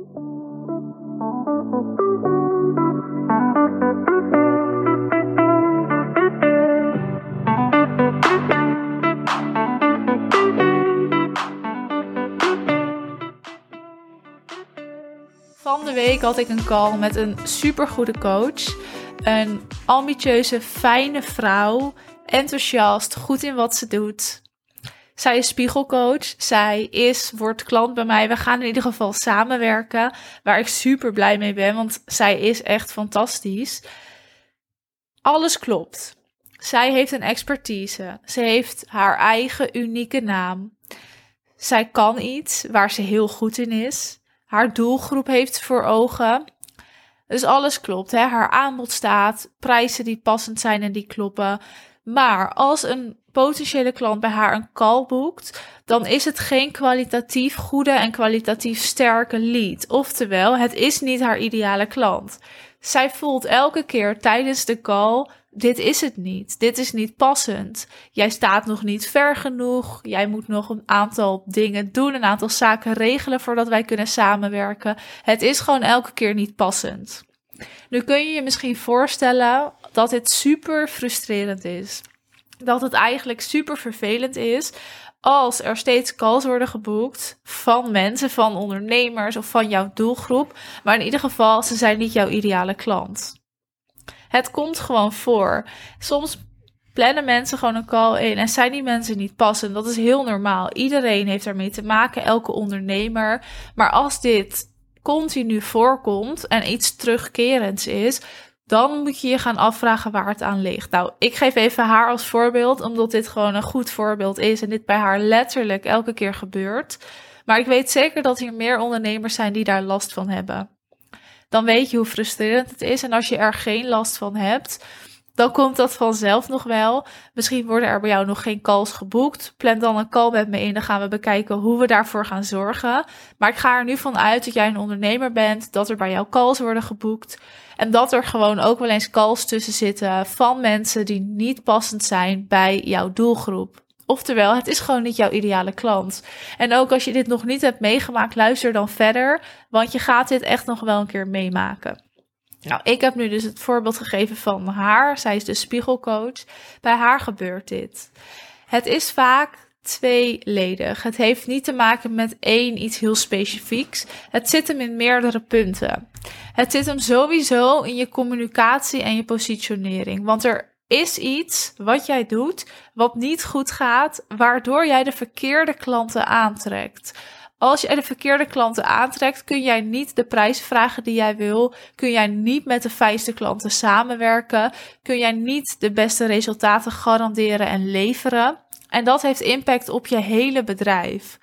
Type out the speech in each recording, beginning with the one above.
Van de week had ik een call met een supergoede coach. Een ambitieuze, fijne vrouw. Enthousiast, goed in wat ze doet. Zij is spiegelcoach. Zij is, wordt klant bij mij. We gaan in ieder geval samenwerken. Waar ik super blij mee ben, want zij is echt fantastisch. Alles klopt. Zij heeft een expertise. Ze heeft haar eigen unieke naam. Zij kan iets waar ze heel goed in is haar doelgroep heeft voor ogen. Dus alles klopt. Hè? Haar aanbod staat, prijzen die passend zijn en die kloppen. Maar als een potentiële klant bij haar een call boekt, dan is het geen kwalitatief goede en kwalitatief sterke lead. Oftewel, het is niet haar ideale klant. Zij voelt elke keer tijdens de call dit is het niet. Dit is niet passend. Jij staat nog niet ver genoeg. Jij moet nog een aantal dingen doen, een aantal zaken regelen voordat wij kunnen samenwerken. Het is gewoon elke keer niet passend. Nu kun je je misschien voorstellen dat dit super frustrerend is. Dat het eigenlijk super vervelend is als er steeds calls worden geboekt van mensen, van ondernemers of van jouw doelgroep. Maar in ieder geval, ze zijn niet jouw ideale klant. Het komt gewoon voor. Soms plannen mensen gewoon een call in en zijn die mensen niet passend. Dat is heel normaal. Iedereen heeft daarmee te maken, elke ondernemer. Maar als dit continu voorkomt en iets terugkerends is, dan moet je je gaan afvragen waar het aan ligt. Nou, ik geef even haar als voorbeeld, omdat dit gewoon een goed voorbeeld is en dit bij haar letterlijk elke keer gebeurt. Maar ik weet zeker dat hier meer ondernemers zijn die daar last van hebben dan weet je hoe frustrerend het is. En als je er geen last van hebt, dan komt dat vanzelf nog wel. Misschien worden er bij jou nog geen calls geboekt. Plan dan een call met me in. Dan gaan we bekijken hoe we daarvoor gaan zorgen. Maar ik ga er nu van uit dat jij een ondernemer bent, dat er bij jou calls worden geboekt. En dat er gewoon ook wel eens calls tussen zitten van mensen die niet passend zijn bij jouw doelgroep. Oftewel, het is gewoon niet jouw ideale klant. En ook als je dit nog niet hebt meegemaakt, luister dan verder, want je gaat dit echt nog wel een keer meemaken. Nou, ik heb nu dus het voorbeeld gegeven van haar. Zij is de spiegelcoach. Bij haar gebeurt dit. Het is vaak tweeledig. Het heeft niet te maken met één iets heel specifieks. Het zit hem in meerdere punten. Het zit hem sowieso in je communicatie en je positionering. Want er is iets wat jij doet wat niet goed gaat, waardoor jij de verkeerde klanten aantrekt. Als jij de verkeerde klanten aantrekt, kun jij niet de prijs vragen die jij wil. Kun jij niet met de fijnste klanten samenwerken. Kun jij niet de beste resultaten garanderen en leveren. En dat heeft impact op je hele bedrijf.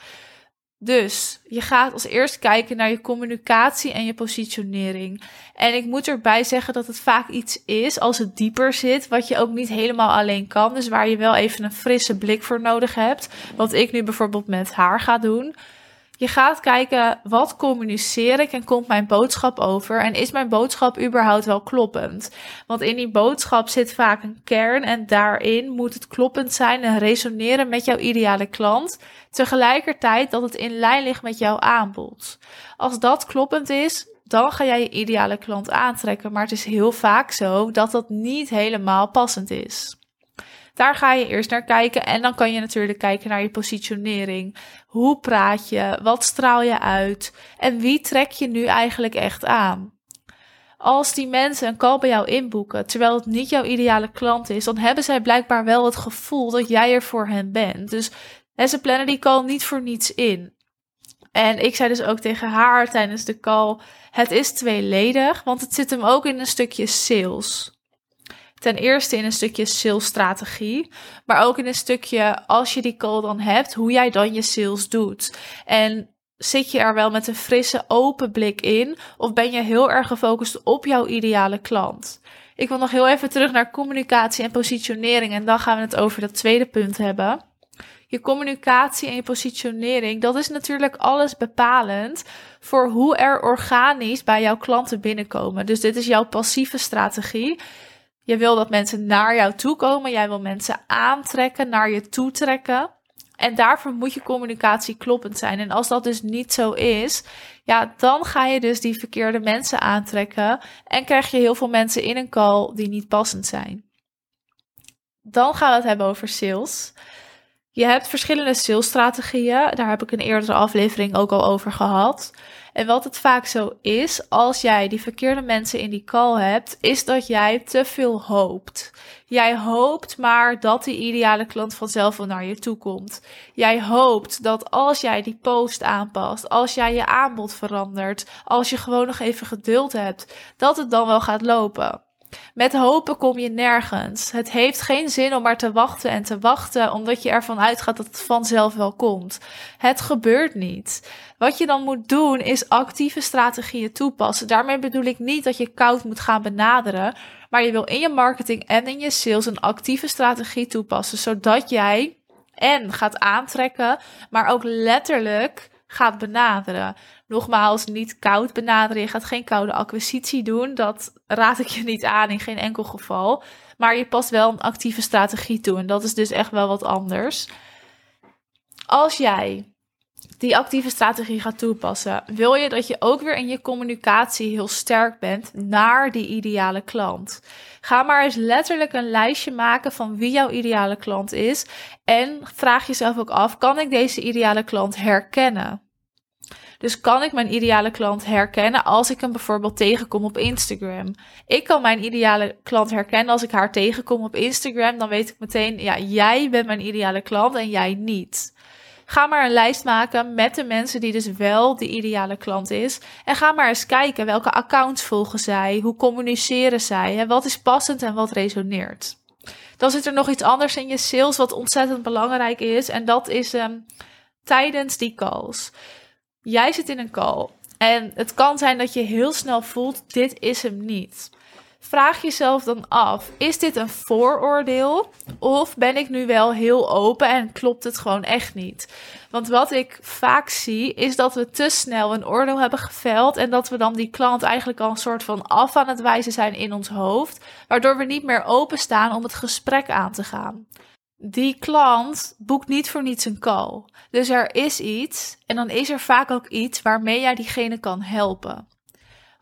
Dus je gaat als eerst kijken naar je communicatie en je positionering. En ik moet erbij zeggen dat het vaak iets is als het dieper zit, wat je ook niet helemaal alleen kan. Dus waar je wel even een frisse blik voor nodig hebt. Wat ik nu bijvoorbeeld met haar ga doen. Je gaat kijken, wat communiceer ik en komt mijn boodschap over? En is mijn boodschap überhaupt wel kloppend? Want in die boodschap zit vaak een kern en daarin moet het kloppend zijn en resoneren met jouw ideale klant. Tegelijkertijd dat het in lijn ligt met jouw aanbod. Als dat kloppend is, dan ga jij je ideale klant aantrekken. Maar het is heel vaak zo dat dat niet helemaal passend is. Daar ga je eerst naar kijken en dan kan je natuurlijk kijken naar je positionering. Hoe praat je? Wat straal je uit? En wie trek je nu eigenlijk echt aan? Als die mensen een call bij jou inboeken, terwijl het niet jouw ideale klant is, dan hebben zij blijkbaar wel het gevoel dat jij er voor hen bent. Dus ze plannen die call niet voor niets in. En ik zei dus ook tegen haar tijdens de call: het is tweeledig, want het zit hem ook in een stukje sales. Ten eerste in een stukje salesstrategie, maar ook in een stukje als je die call dan hebt, hoe jij dan je sales doet. En zit je er wel met een frisse, open blik in, of ben je heel erg gefocust op jouw ideale klant? Ik wil nog heel even terug naar communicatie en positionering en dan gaan we het over dat tweede punt hebben. Je communicatie en je positionering, dat is natuurlijk alles bepalend voor hoe er organisch bij jouw klanten binnenkomen. Dus dit is jouw passieve strategie. Je wil dat mensen naar jou toe komen. Jij wil mensen aantrekken, naar je toe trekken. En daarvoor moet je communicatie kloppend zijn. En als dat dus niet zo is, ja, dan ga je dus die verkeerde mensen aantrekken. En krijg je heel veel mensen in een call die niet passend zijn. Dan gaan we het hebben over sales. Je hebt verschillende salesstrategieën. Daar heb ik een eerdere aflevering ook al over gehad. En wat het vaak zo is, als jij die verkeerde mensen in die call hebt, is dat jij te veel hoopt. Jij hoopt maar dat die ideale klant vanzelf wel naar je toe komt. Jij hoopt dat als jij die post aanpast, als jij je aanbod verandert, als je gewoon nog even geduld hebt, dat het dan wel gaat lopen. Met hopen kom je nergens. Het heeft geen zin om maar te wachten en te wachten, omdat je ervan uitgaat dat het vanzelf wel komt. Het gebeurt niet. Wat je dan moet doen, is actieve strategieën toepassen. Daarmee bedoel ik niet dat je koud moet gaan benaderen, maar je wil in je marketing en in je sales een actieve strategie toepassen, zodat jij en gaat aantrekken, maar ook letterlijk gaat benaderen. Nogmaals, niet koud benaderen. Je gaat geen koude acquisitie doen. Dat raad ik je niet aan in geen enkel geval. Maar je past wel een actieve strategie toe. En dat is dus echt wel wat anders. Als jij die actieve strategie gaat toepassen, wil je dat je ook weer in je communicatie heel sterk bent naar die ideale klant. Ga maar eens letterlijk een lijstje maken van wie jouw ideale klant is en vraag jezelf ook af: kan ik deze ideale klant herkennen? Dus kan ik mijn ideale klant herkennen als ik hem bijvoorbeeld tegenkom op Instagram? Ik kan mijn ideale klant herkennen als ik haar tegenkom op Instagram. Dan weet ik meteen, ja, jij bent mijn ideale klant en jij niet. Ga maar een lijst maken met de mensen die dus wel de ideale klant is. En ga maar eens kijken welke accounts volgen zij, hoe communiceren zij, en wat is passend en wat resoneert. Dan zit er nog iets anders in je sales wat ontzettend belangrijk is. En dat is um, tijdens die calls. Jij zit in een call. En het kan zijn dat je heel snel voelt: dit is hem niet vraag jezelf dan af: is dit een vooroordeel? Of ben ik nu wel heel open en klopt het gewoon echt niet? Want wat ik vaak zie, is dat we te snel een oordeel hebben geveld. En dat we dan die klant eigenlijk al een soort van af aan het wijzen zijn in ons hoofd. Waardoor we niet meer openstaan om het gesprek aan te gaan. Die klant boekt niet voor niets een call. Dus er is iets. En dan is er vaak ook iets waarmee jij diegene kan helpen.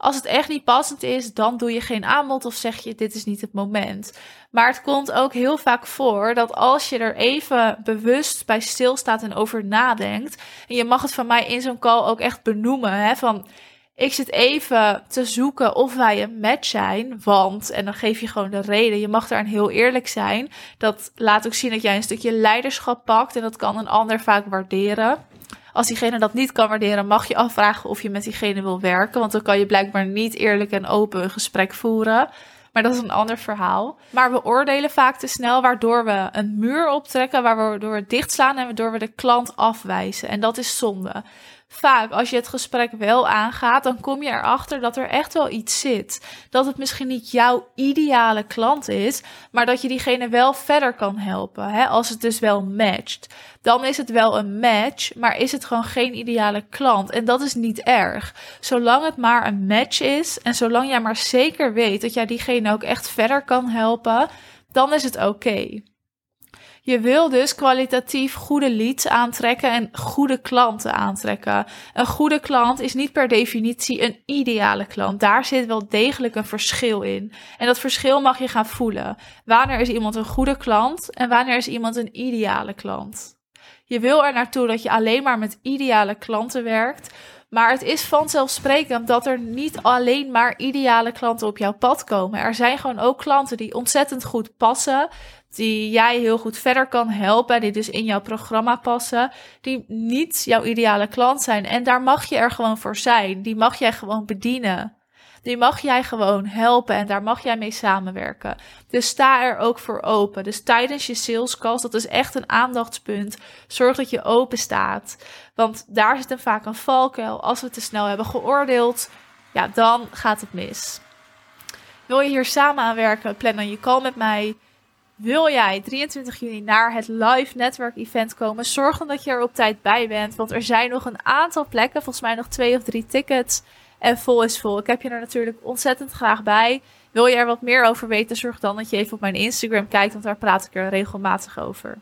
Als het echt niet passend is, dan doe je geen aanbod of zeg je dit is niet het moment. Maar het komt ook heel vaak voor dat als je er even bewust bij stilstaat en over nadenkt, en je mag het van mij in zo'n call ook echt benoemen, hè, van ik zit even te zoeken of wij een match zijn, want, en dan geef je gewoon de reden, je mag daarin heel eerlijk zijn. Dat laat ook zien dat jij een stukje leiderschap pakt en dat kan een ander vaak waarderen. Als diegene dat niet kan waarderen, mag je afvragen of je met diegene wil werken. Want dan kan je blijkbaar niet eerlijk en open een gesprek voeren. Maar dat is een ander verhaal. Maar we oordelen vaak te snel, waardoor we een muur optrekken, waardoor we dichtslaan en waardoor we de klant afwijzen. En dat is zonde vaak als je het gesprek wel aangaat, dan kom je erachter dat er echt wel iets zit. Dat het misschien niet jouw ideale klant is, maar dat je diegene wel verder kan helpen. Hè? Als het dus wel matcht. Dan is het wel een match, maar is het gewoon geen ideale klant. En dat is niet erg. Zolang het maar een match is en zolang jij maar zeker weet dat jij diegene ook echt verder kan helpen, dan is het oké. Je wil dus kwalitatief goede leads aantrekken en goede klanten aantrekken. Een goede klant is niet per definitie een ideale klant. Daar zit wel degelijk een verschil in. En dat verschil mag je gaan voelen. Wanneer is iemand een goede klant en wanneer is iemand een ideale klant? Je wil er naartoe dat je alleen maar met ideale klanten werkt. Maar het is vanzelfsprekend dat er niet alleen maar ideale klanten op jouw pad komen. Er zijn gewoon ook klanten die ontzettend goed passen, die jij heel goed verder kan helpen, die dus in jouw programma passen, die niet jouw ideale klant zijn. En daar mag je er gewoon voor zijn. Die mag jij gewoon bedienen. Die mag jij gewoon helpen en daar mag jij mee samenwerken. Dus sta er ook voor open. Dus tijdens je sales calls, dat is echt een aandachtspunt. Zorg dat je open staat. Want daar zit dan vaak een valkuil. Als we te snel hebben geoordeeld, ja, dan gaat het mis. Wil je hier samen aan werken? Plan dan je call met mij. Wil jij 23 juni naar het live network event komen? Zorg dan dat je er op tijd bij bent. Want er zijn nog een aantal plekken. Volgens mij nog twee of drie tickets. En vol is vol. Ik heb je er natuurlijk ontzettend graag bij. Wil je er wat meer over weten? Zorg dan dat je even op mijn Instagram kijkt. Want daar praat ik er regelmatig over.